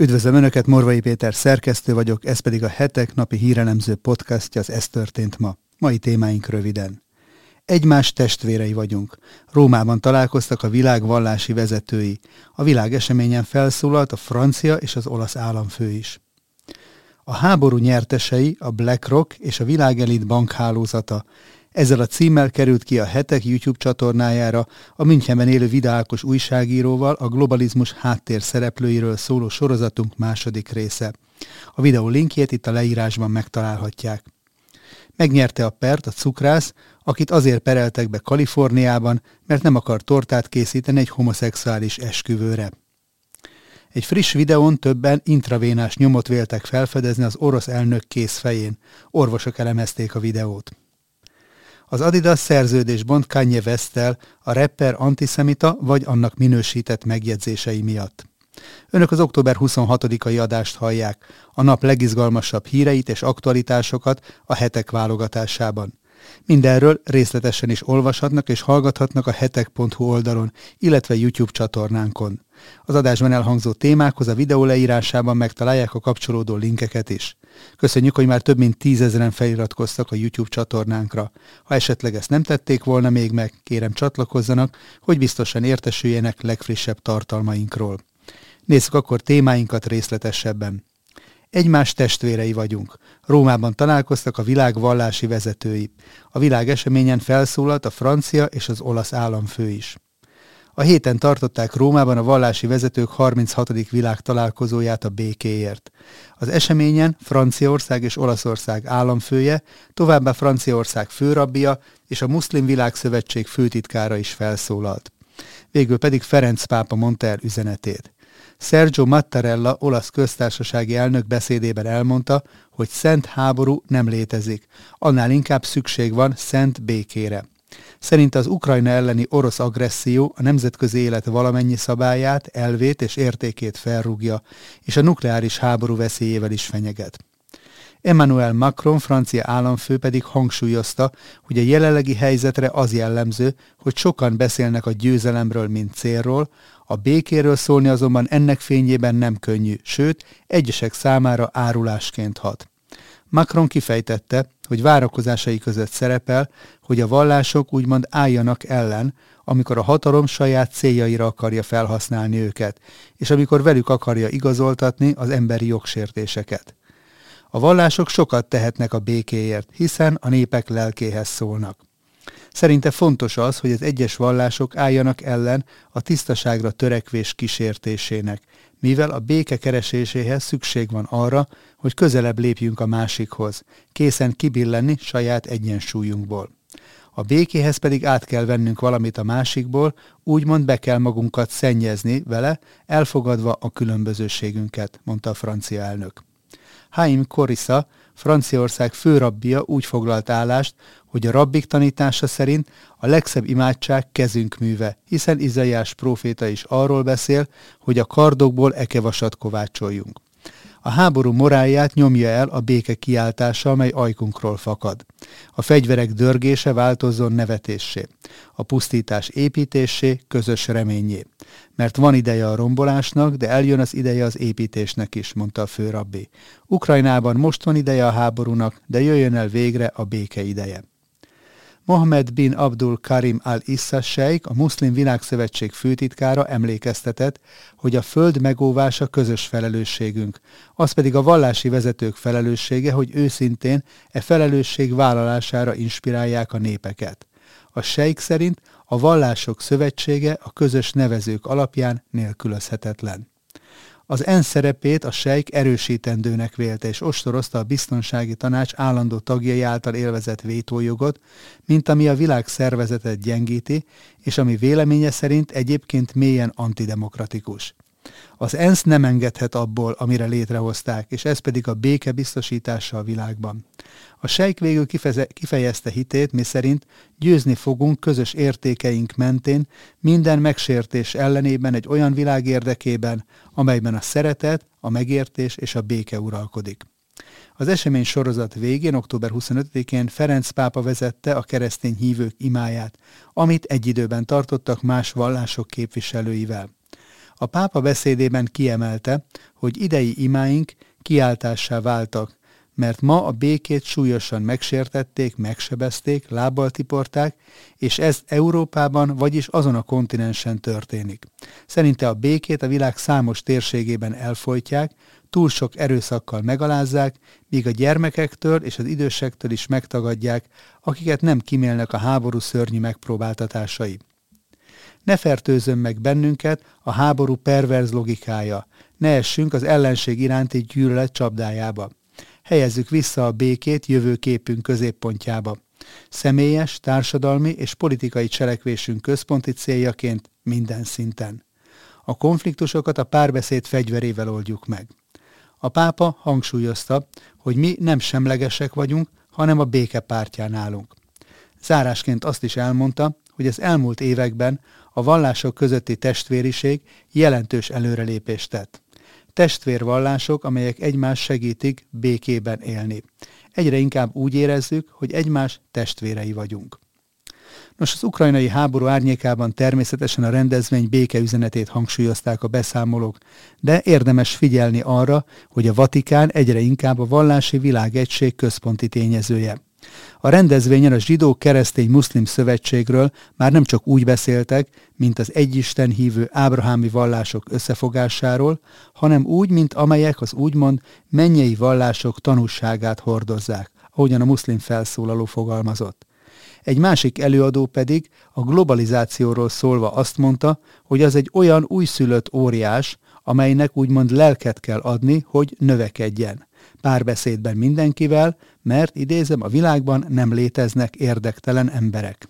Üdvözlöm Önöket, Morvai Péter szerkesztő vagyok, ez pedig a hetek napi hírelemző podcastja, az Ez történt ma. Mai témáink röviden. Egymás testvérei vagyunk. Rómában találkoztak a világ vallási vezetői. A világ eseményen felszólalt a francia és az olasz államfő is. A háború nyertesei a BlackRock és a világelit bankhálózata. Ezzel a címmel került ki a Hetek YouTube csatornájára a Münchenben élő videákos újságíróval a globalizmus háttér szereplőiről szóló sorozatunk második része. A videó linkjét itt a leírásban megtalálhatják. Megnyerte a pert a cukrász, akit azért pereltek be Kaliforniában, mert nem akar tortát készíteni egy homoszexuális esküvőre. Egy friss videón többen intravénás nyomot véltek felfedezni az orosz elnök kész fején. Orvosok elemezték a videót. Az Adidas szerződésbont Kanye Westtel a rapper antiszemita vagy annak minősített megjegyzései miatt. Önök az október 26-ai adást hallják, a nap legizgalmasabb híreit és aktualitásokat a hetek válogatásában. Mindenről részletesen is olvashatnak és hallgathatnak a hetek.hu oldalon, illetve YouTube csatornánkon. Az adásban elhangzó témákhoz a videó leírásában megtalálják a kapcsolódó linkeket is. Köszönjük, hogy már több mint tízezeren feliratkoztak a YouTube csatornánkra. Ha esetleg ezt nem tették volna még meg, kérem csatlakozzanak, hogy biztosan értesüljenek legfrissebb tartalmainkról. Nézzük akkor témáinkat részletesebben. Egymás testvérei vagyunk. Rómában találkoztak a világ vallási vezetői. A világ eseményen felszólalt a francia és az olasz államfő is. A héten tartották Rómában a vallási vezetők 36. világ találkozóját a békéért. Az eseményen Franciaország és Olaszország államfője, továbbá Franciaország főrabbia és a Muszlim Világszövetség főtitkára is felszólalt. Végül pedig Ferenc pápa mondta el üzenetét. Sergio Mattarella, olasz köztársasági elnök beszédében elmondta, hogy szent háború nem létezik, annál inkább szükség van szent békére. Szerint az Ukrajna elleni orosz agresszió a nemzetközi élet valamennyi szabályát, elvét és értékét felrúgja, és a nukleáris háború veszélyével is fenyeget. Emmanuel Macron, francia államfő pedig hangsúlyozta, hogy a jelenlegi helyzetre az jellemző, hogy sokan beszélnek a győzelemről, mint célról, a békéről szólni azonban ennek fényében nem könnyű, sőt, egyesek számára árulásként hat. Macron kifejtette, hogy várakozásai között szerepel, hogy a vallások úgymond álljanak ellen, amikor a hatalom saját céljaira akarja felhasználni őket, és amikor velük akarja igazoltatni az emberi jogsértéseket. A vallások sokat tehetnek a békéért, hiszen a népek lelkéhez szólnak. Szerinte fontos az, hogy az egyes vallások álljanak ellen a tisztaságra törekvés kísértésének, mivel a béke kereséséhez szükség van arra, hogy közelebb lépjünk a másikhoz, készen kibillenni saját egyensúlyunkból. A békéhez pedig át kell vennünk valamit a másikból, úgymond be kell magunkat szennyezni vele, elfogadva a különbözőségünket, mondta a francia elnök. Haim Korisa, Franciaország főrabbia úgy foglalt állást, hogy a rabbik tanítása szerint a legszebb imádság kezünk műve, hiszen Izaiás próféta is arról beszél, hogy a kardokból ekevasat kovácsoljunk. A háború morálját nyomja el a béke kiáltása, amely ajkunkról fakad. A fegyverek dörgése változzon nevetéssé, a pusztítás építésé, közös reményé. Mert van ideje a rombolásnak, de eljön az ideje az építésnek is, mondta a főrabbi. Ukrajnában most van ideje a háborúnak, de jöjjön el végre a béke ideje. Mohamed bin Abdul Karim al-Issa Sheikh, a Muszlim Világszövetség főtitkára emlékeztetett, hogy a föld megóvása közös felelősségünk, az pedig a vallási vezetők felelőssége, hogy őszintén e felelősség vállalására inspirálják a népeket. A Sheikh szerint a vallások szövetsége a közös nevezők alapján nélkülözhetetlen. Az ENSZ szerepét a sejk erősítendőnek vélte, és ostorozta a biztonsági tanács állandó tagjai által élvezett vétójogot, mint ami a világ szervezetet gyengíti, és ami véleménye szerint egyébként mélyen antidemokratikus. Az ENSZ nem engedhet abból, amire létrehozták, és ez pedig a béke biztosítása a világban. A sejk végül kifejezte hitét, mi szerint győzni fogunk közös értékeink mentén minden megsértés ellenében egy olyan világ érdekében, amelyben a szeretet, a megértés és a béke uralkodik. Az esemény sorozat végén, október 25-én Ferenc pápa vezette a keresztény hívők imáját, amit egy időben tartottak más vallások képviselőivel. A pápa beszédében kiemelte, hogy idei imáink kiáltássá váltak, mert ma a békét súlyosan megsértették, megsebezték, lábbal tiporták, és ez Európában, vagyis azon a kontinensen történik. Szerinte a békét a világ számos térségében elfolytják, túl sok erőszakkal megalázzák, míg a gyermekektől és az idősektől is megtagadják, akiket nem kimélnek a háború szörnyű megpróbáltatásai. Ne fertőzön meg bennünket a háború perverz logikája, ne essünk az ellenség iránti gyűlölet csapdájába. Helyezzük vissza a békét jövőképünk középpontjába. Személyes, társadalmi és politikai cselekvésünk központi céljaként minden szinten. A konfliktusokat a párbeszéd fegyverével oldjuk meg. A pápa hangsúlyozta, hogy mi nem semlegesek vagyunk, hanem a béke pártján állunk. Zárásként azt is elmondta, hogy az elmúlt években a vallások közötti testvériség jelentős előrelépést tett. Testvérvallások, amelyek egymás segítik békében élni. Egyre inkább úgy érezzük, hogy egymás testvérei vagyunk. Nos, az ukrajnai háború árnyékában természetesen a rendezvény békeüzenetét hangsúlyozták a beszámolók, de érdemes figyelni arra, hogy a Vatikán egyre inkább a vallási világegység központi tényezője. A rendezvényen a zsidó keresztény muszlim szövetségről már nem csak úgy beszéltek, mint az egyisten hívő ábrahámi vallások összefogásáról, hanem úgy, mint amelyek az úgymond mennyei vallások tanúságát hordozzák, ahogyan a muszlim felszólaló fogalmazott. Egy másik előadó pedig a globalizációról szólva azt mondta, hogy az egy olyan újszülött óriás, amelynek úgymond lelket kell adni, hogy növekedjen. Párbeszédben mindenkivel, mert idézem, a világban nem léteznek érdektelen emberek.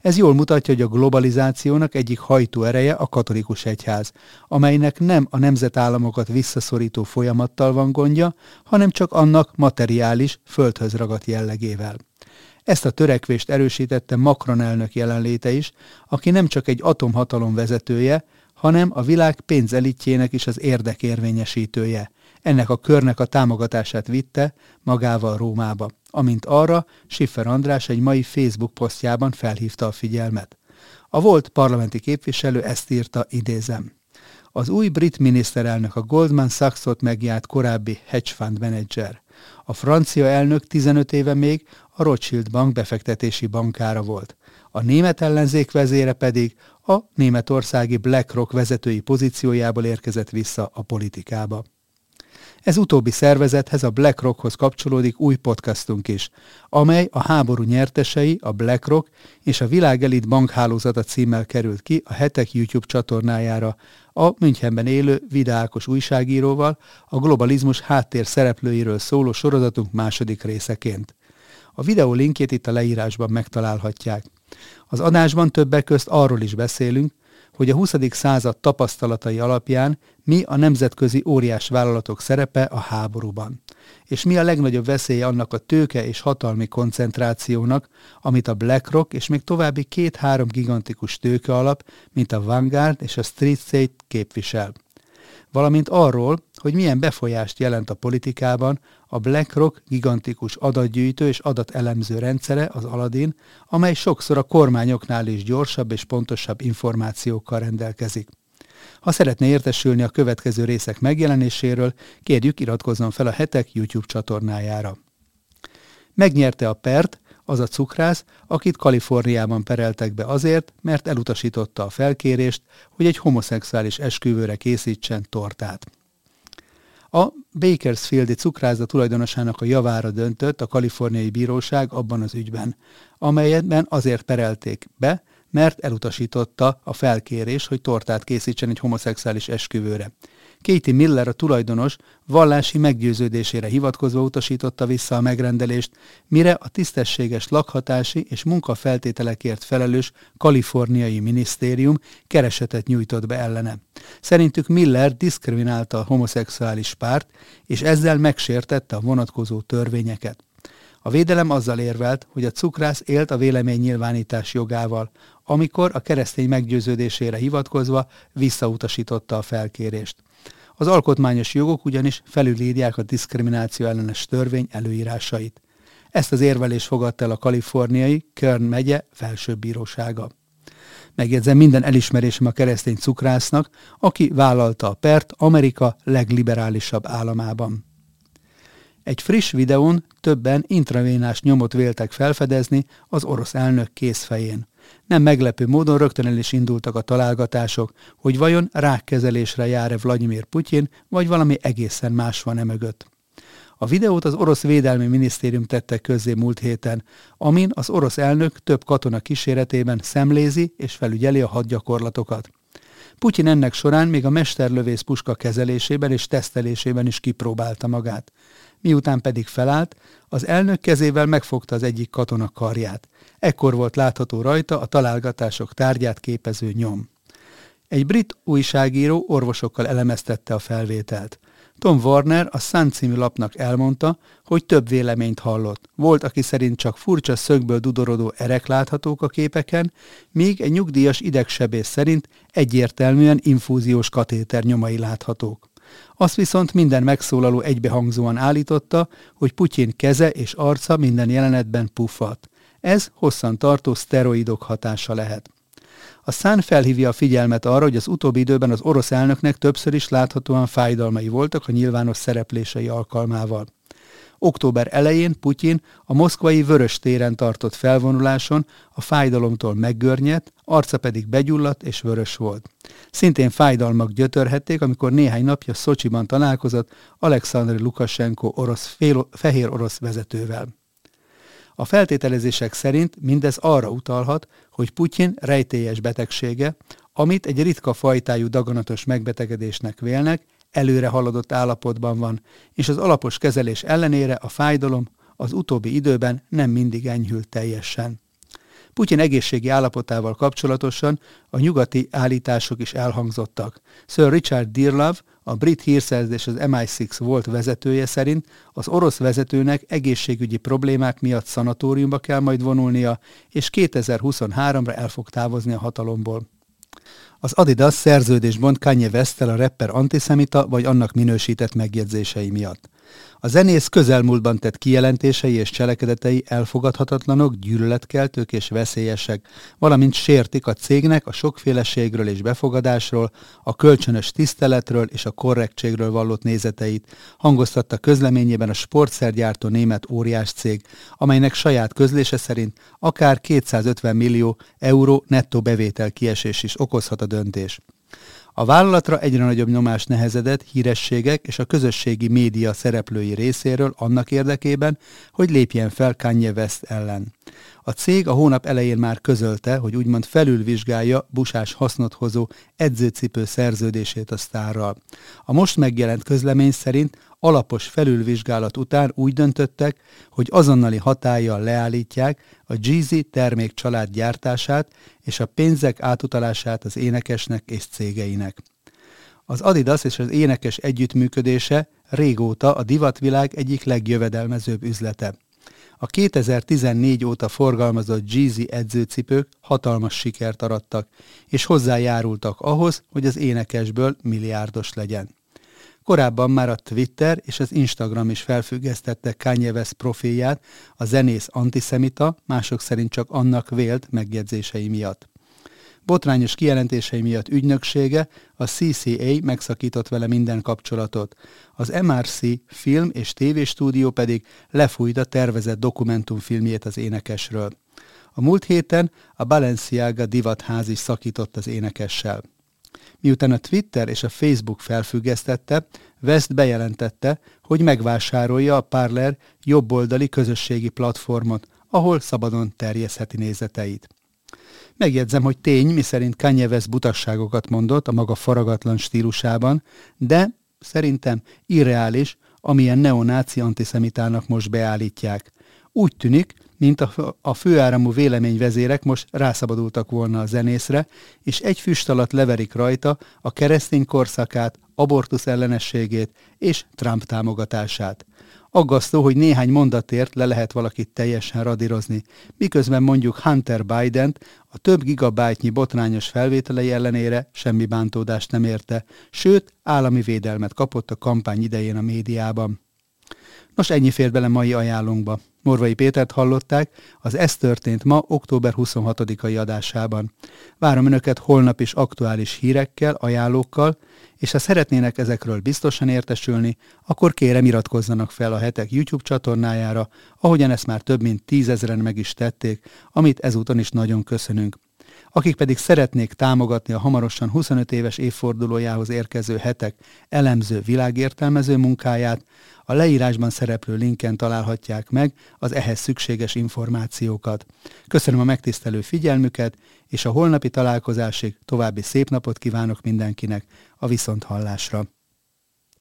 Ez jól mutatja, hogy a globalizációnak egyik hajtó ereje a katolikus egyház, amelynek nem a nemzetállamokat visszaszorító folyamattal van gondja, hanem csak annak materiális, földhöz ragadt jellegével. Ezt a törekvést erősítette Macron elnök jelenléte is, aki nem csak egy atomhatalom vezetője, hanem a világ pénzelitjének is az érdekérvényesítője. Ennek a körnek a támogatását vitte magával Rómába, amint arra Schiffer András egy mai Facebook posztjában felhívta a figyelmet. A volt parlamenti képviselő ezt írta, idézem. Az új brit miniszterelnök a Goldman Sachs-ot megjárt korábbi hedge fund menedzser. A francia elnök 15 éve még a Rothschild bank befektetési bankára volt. A német ellenzék vezére pedig a németországi BlackRock vezetői pozíciójából érkezett vissza a politikába. Ez utóbbi szervezethez, a BlackRockhoz kapcsolódik új podcastunk is, amely a háború nyertesei, a BlackRock és a világelit bankhálózata címmel került ki a hetek YouTube csatornájára, a Münchenben élő videákos újságíróval, a globalizmus háttér szereplőiről szóló sorozatunk második részeként. A videó linkjét itt a leírásban megtalálhatják. Az adásban többek közt arról is beszélünk, hogy a 20. század tapasztalatai alapján mi a nemzetközi óriás vállalatok szerepe a háborúban, és mi a legnagyobb veszélye annak a tőke és hatalmi koncentrációnak, amit a BlackRock és még további két-három gigantikus tőke alap, mint a Vanguard és a Street State képvisel valamint arról, hogy milyen befolyást jelent a politikában a BlackRock gigantikus adatgyűjtő és adatelemző rendszere, az Aladdin, amely sokszor a kormányoknál is gyorsabb és pontosabb információkkal rendelkezik. Ha szeretné értesülni a következő részek megjelenéséről, kérjük iratkozzon fel a hetek YouTube csatornájára. Megnyerte a pert, az a cukrász, akit Kaliforniában pereltek be azért, mert elutasította a felkérést, hogy egy homoszexuális esküvőre készítsen tortát. A Bakersfieldi cukrászda tulajdonosának a javára döntött a kaliforniai bíróság abban az ügyben, amelyetben azért perelték be, mert elutasította a felkérés, hogy tortát készítsen egy homoszexuális esküvőre. Katie Miller, a tulajdonos, vallási meggyőződésére hivatkozva utasította vissza a megrendelést, mire a tisztességes lakhatási és munkafeltételekért felelős kaliforniai minisztérium keresetet nyújtott be ellene. Szerintük Miller diszkriminálta a homoszexuális párt, és ezzel megsértette a vonatkozó törvényeket. A védelem azzal érvelt, hogy a cukrász élt a véleménynyilvánítás jogával, amikor a keresztény meggyőződésére hivatkozva visszautasította a felkérést. Az alkotmányos jogok ugyanis felülírják a diszkrimináció ellenes törvény előírásait. Ezt az érvelést fogadta el a kaliforniai Kern megye felsőbb bírósága. Megjegyzem minden elismerésem a keresztény cukrásznak, aki vállalta a pert Amerika legliberálisabb államában. Egy friss videón többen intravénás nyomot véltek felfedezni az orosz elnök készfején. Nem meglepő módon rögtön el is indultak a találgatások, hogy vajon rákkezelésre jár-e Vladimir Putyin, vagy valami egészen más van e mögött. A videót az orosz védelmi minisztérium tette közzé múlt héten, amin az orosz elnök több katona kíséretében szemlézi és felügyeli a hadgyakorlatokat. Putyin ennek során még a mesterlövész puska kezelésében és tesztelésében is kipróbálta magát. Miután pedig felállt, az elnök kezével megfogta az egyik katona karját. Ekkor volt látható rajta a találgatások tárgyát képező nyom. Egy brit újságíró orvosokkal elemeztette a felvételt. Tom Warner a Sun című lapnak elmondta, hogy több véleményt hallott. Volt, aki szerint csak furcsa szögből dudorodó erek láthatók a képeken, míg egy nyugdíjas idegsebész szerint egyértelműen infúziós katéter nyomai láthatók. Azt viszont minden megszólaló egybehangzóan állította, hogy Putyin keze és arca minden jelenetben puffat. Ez hosszan tartó szteroidok hatása lehet. A szán felhívja a figyelmet arra, hogy az utóbbi időben az orosz elnöknek többször is láthatóan fájdalmai voltak a nyilvános szereplései alkalmával. Október elején Putyin a moszkvai Vörös téren tartott felvonuláson a fájdalomtól meggörnyedt, arca pedig begyulladt és vörös volt. Szintén fájdalmak gyötörhették, amikor néhány napja Szocsiban találkozott Alexander Lukashenko orosz, fél, fehér orosz vezetővel. A feltételezések szerint mindez arra utalhat, hogy Putyin rejtélyes betegsége, amit egy ritka fajtájú daganatos megbetegedésnek vélnek, előre haladott állapotban van, és az alapos kezelés ellenére a fájdalom az utóbbi időben nem mindig enyhült teljesen. Putyin egészségi állapotával kapcsolatosan a nyugati állítások is elhangzottak. Sir Richard Dearlove, a brit hírszerzés az MI6 volt vezetője szerint az orosz vezetőnek egészségügyi problémák miatt szanatóriumba kell majd vonulnia, és 2023-ra el fog távozni a hatalomból. Az Adidas szerződés bont Kanye west a rapper antiszemita vagy annak minősített megjegyzései miatt. A zenész közelmúltban tett kijelentései és cselekedetei elfogadhatatlanok, gyűlöletkeltők és veszélyesek, valamint sértik a cégnek a sokféleségről és befogadásról, a kölcsönös tiszteletről és a korrektségről vallott nézeteit, hangoztatta közleményében a sportszergyártó német óriás cég, amelynek saját közlése szerint akár 250 millió euró nettó bevétel kiesés is okozhat a döntés. A vállalatra egyre nagyobb nyomás nehezedett hírességek és a közösségi média szereplői részéről annak érdekében, hogy lépjen fel Kanye West ellen. A cég a hónap elején már közölte, hogy úgymond felülvizsgálja busás hasznot hozó edzőcipő szerződését a sztárral. A most megjelent közlemény szerint alapos felülvizsgálat után úgy döntöttek, hogy azonnali hatállyal leállítják a Jeezy termékcsalád gyártását és a pénzek átutalását az énekesnek és cégeinek. Az Adidas és az énekes együttműködése régóta a divatvilág egyik legjövedelmezőbb üzlete. A 2014 óta forgalmazott Jeezy edzőcipők hatalmas sikert arattak, és hozzájárultak ahhoz, hogy az énekesből milliárdos legyen. Korábban már a Twitter és az Instagram is felfüggesztette Kanye West profilját a zenész antiszemita, mások szerint csak annak vélt megjegyzései miatt. Botrányos kijelentései miatt ügynöksége, a CCA megszakított vele minden kapcsolatot. Az MRC film és tévéstúdió pedig lefújta tervezett dokumentumfilmjét az énekesről. A múlt héten a Balenciaga divatház is szakított az énekessel. Miután a Twitter és a Facebook felfüggesztette, West bejelentette, hogy megvásárolja a Parler jobboldali közösségi platformot, ahol szabadon terjeszheti nézeteit. Megjegyzem, hogy tény, miszerint Kanye West butasságokat mondott a maga faragatlan stílusában, de szerintem irreális, amilyen neonáci antiszemitának most beállítják. Úgy tűnik, mint a, főáramú véleményvezérek most rászabadultak volna a zenészre, és egy füst alatt leverik rajta a keresztény korszakát, abortusz ellenességét és Trump támogatását. Aggasztó, hogy néhány mondatért le lehet valakit teljesen radírozni, miközben mondjuk Hunter biden a több gigabájtnyi botrányos felvételei ellenére semmi bántódást nem érte, sőt, állami védelmet kapott a kampány idején a médiában. Nos, ennyi fér bele mai ajánlónkba. Morvai Pétert hallották az Ez történt ma október 26-ai adásában. Várom Önöket holnap is aktuális hírekkel, ajánlókkal, és ha szeretnének ezekről biztosan értesülni, akkor kérem iratkozzanak fel a hetek YouTube csatornájára, ahogyan ezt már több mint tízezeren meg is tették, amit ezúton is nagyon köszönünk. Akik pedig szeretnék támogatni a hamarosan 25 éves évfordulójához érkező hetek elemző világértelmező munkáját, a leírásban szereplő linken találhatják meg az ehhez szükséges információkat. Köszönöm a megtisztelő figyelmüket, és a holnapi találkozásig további szép napot kívánok mindenkinek a viszonthallásra.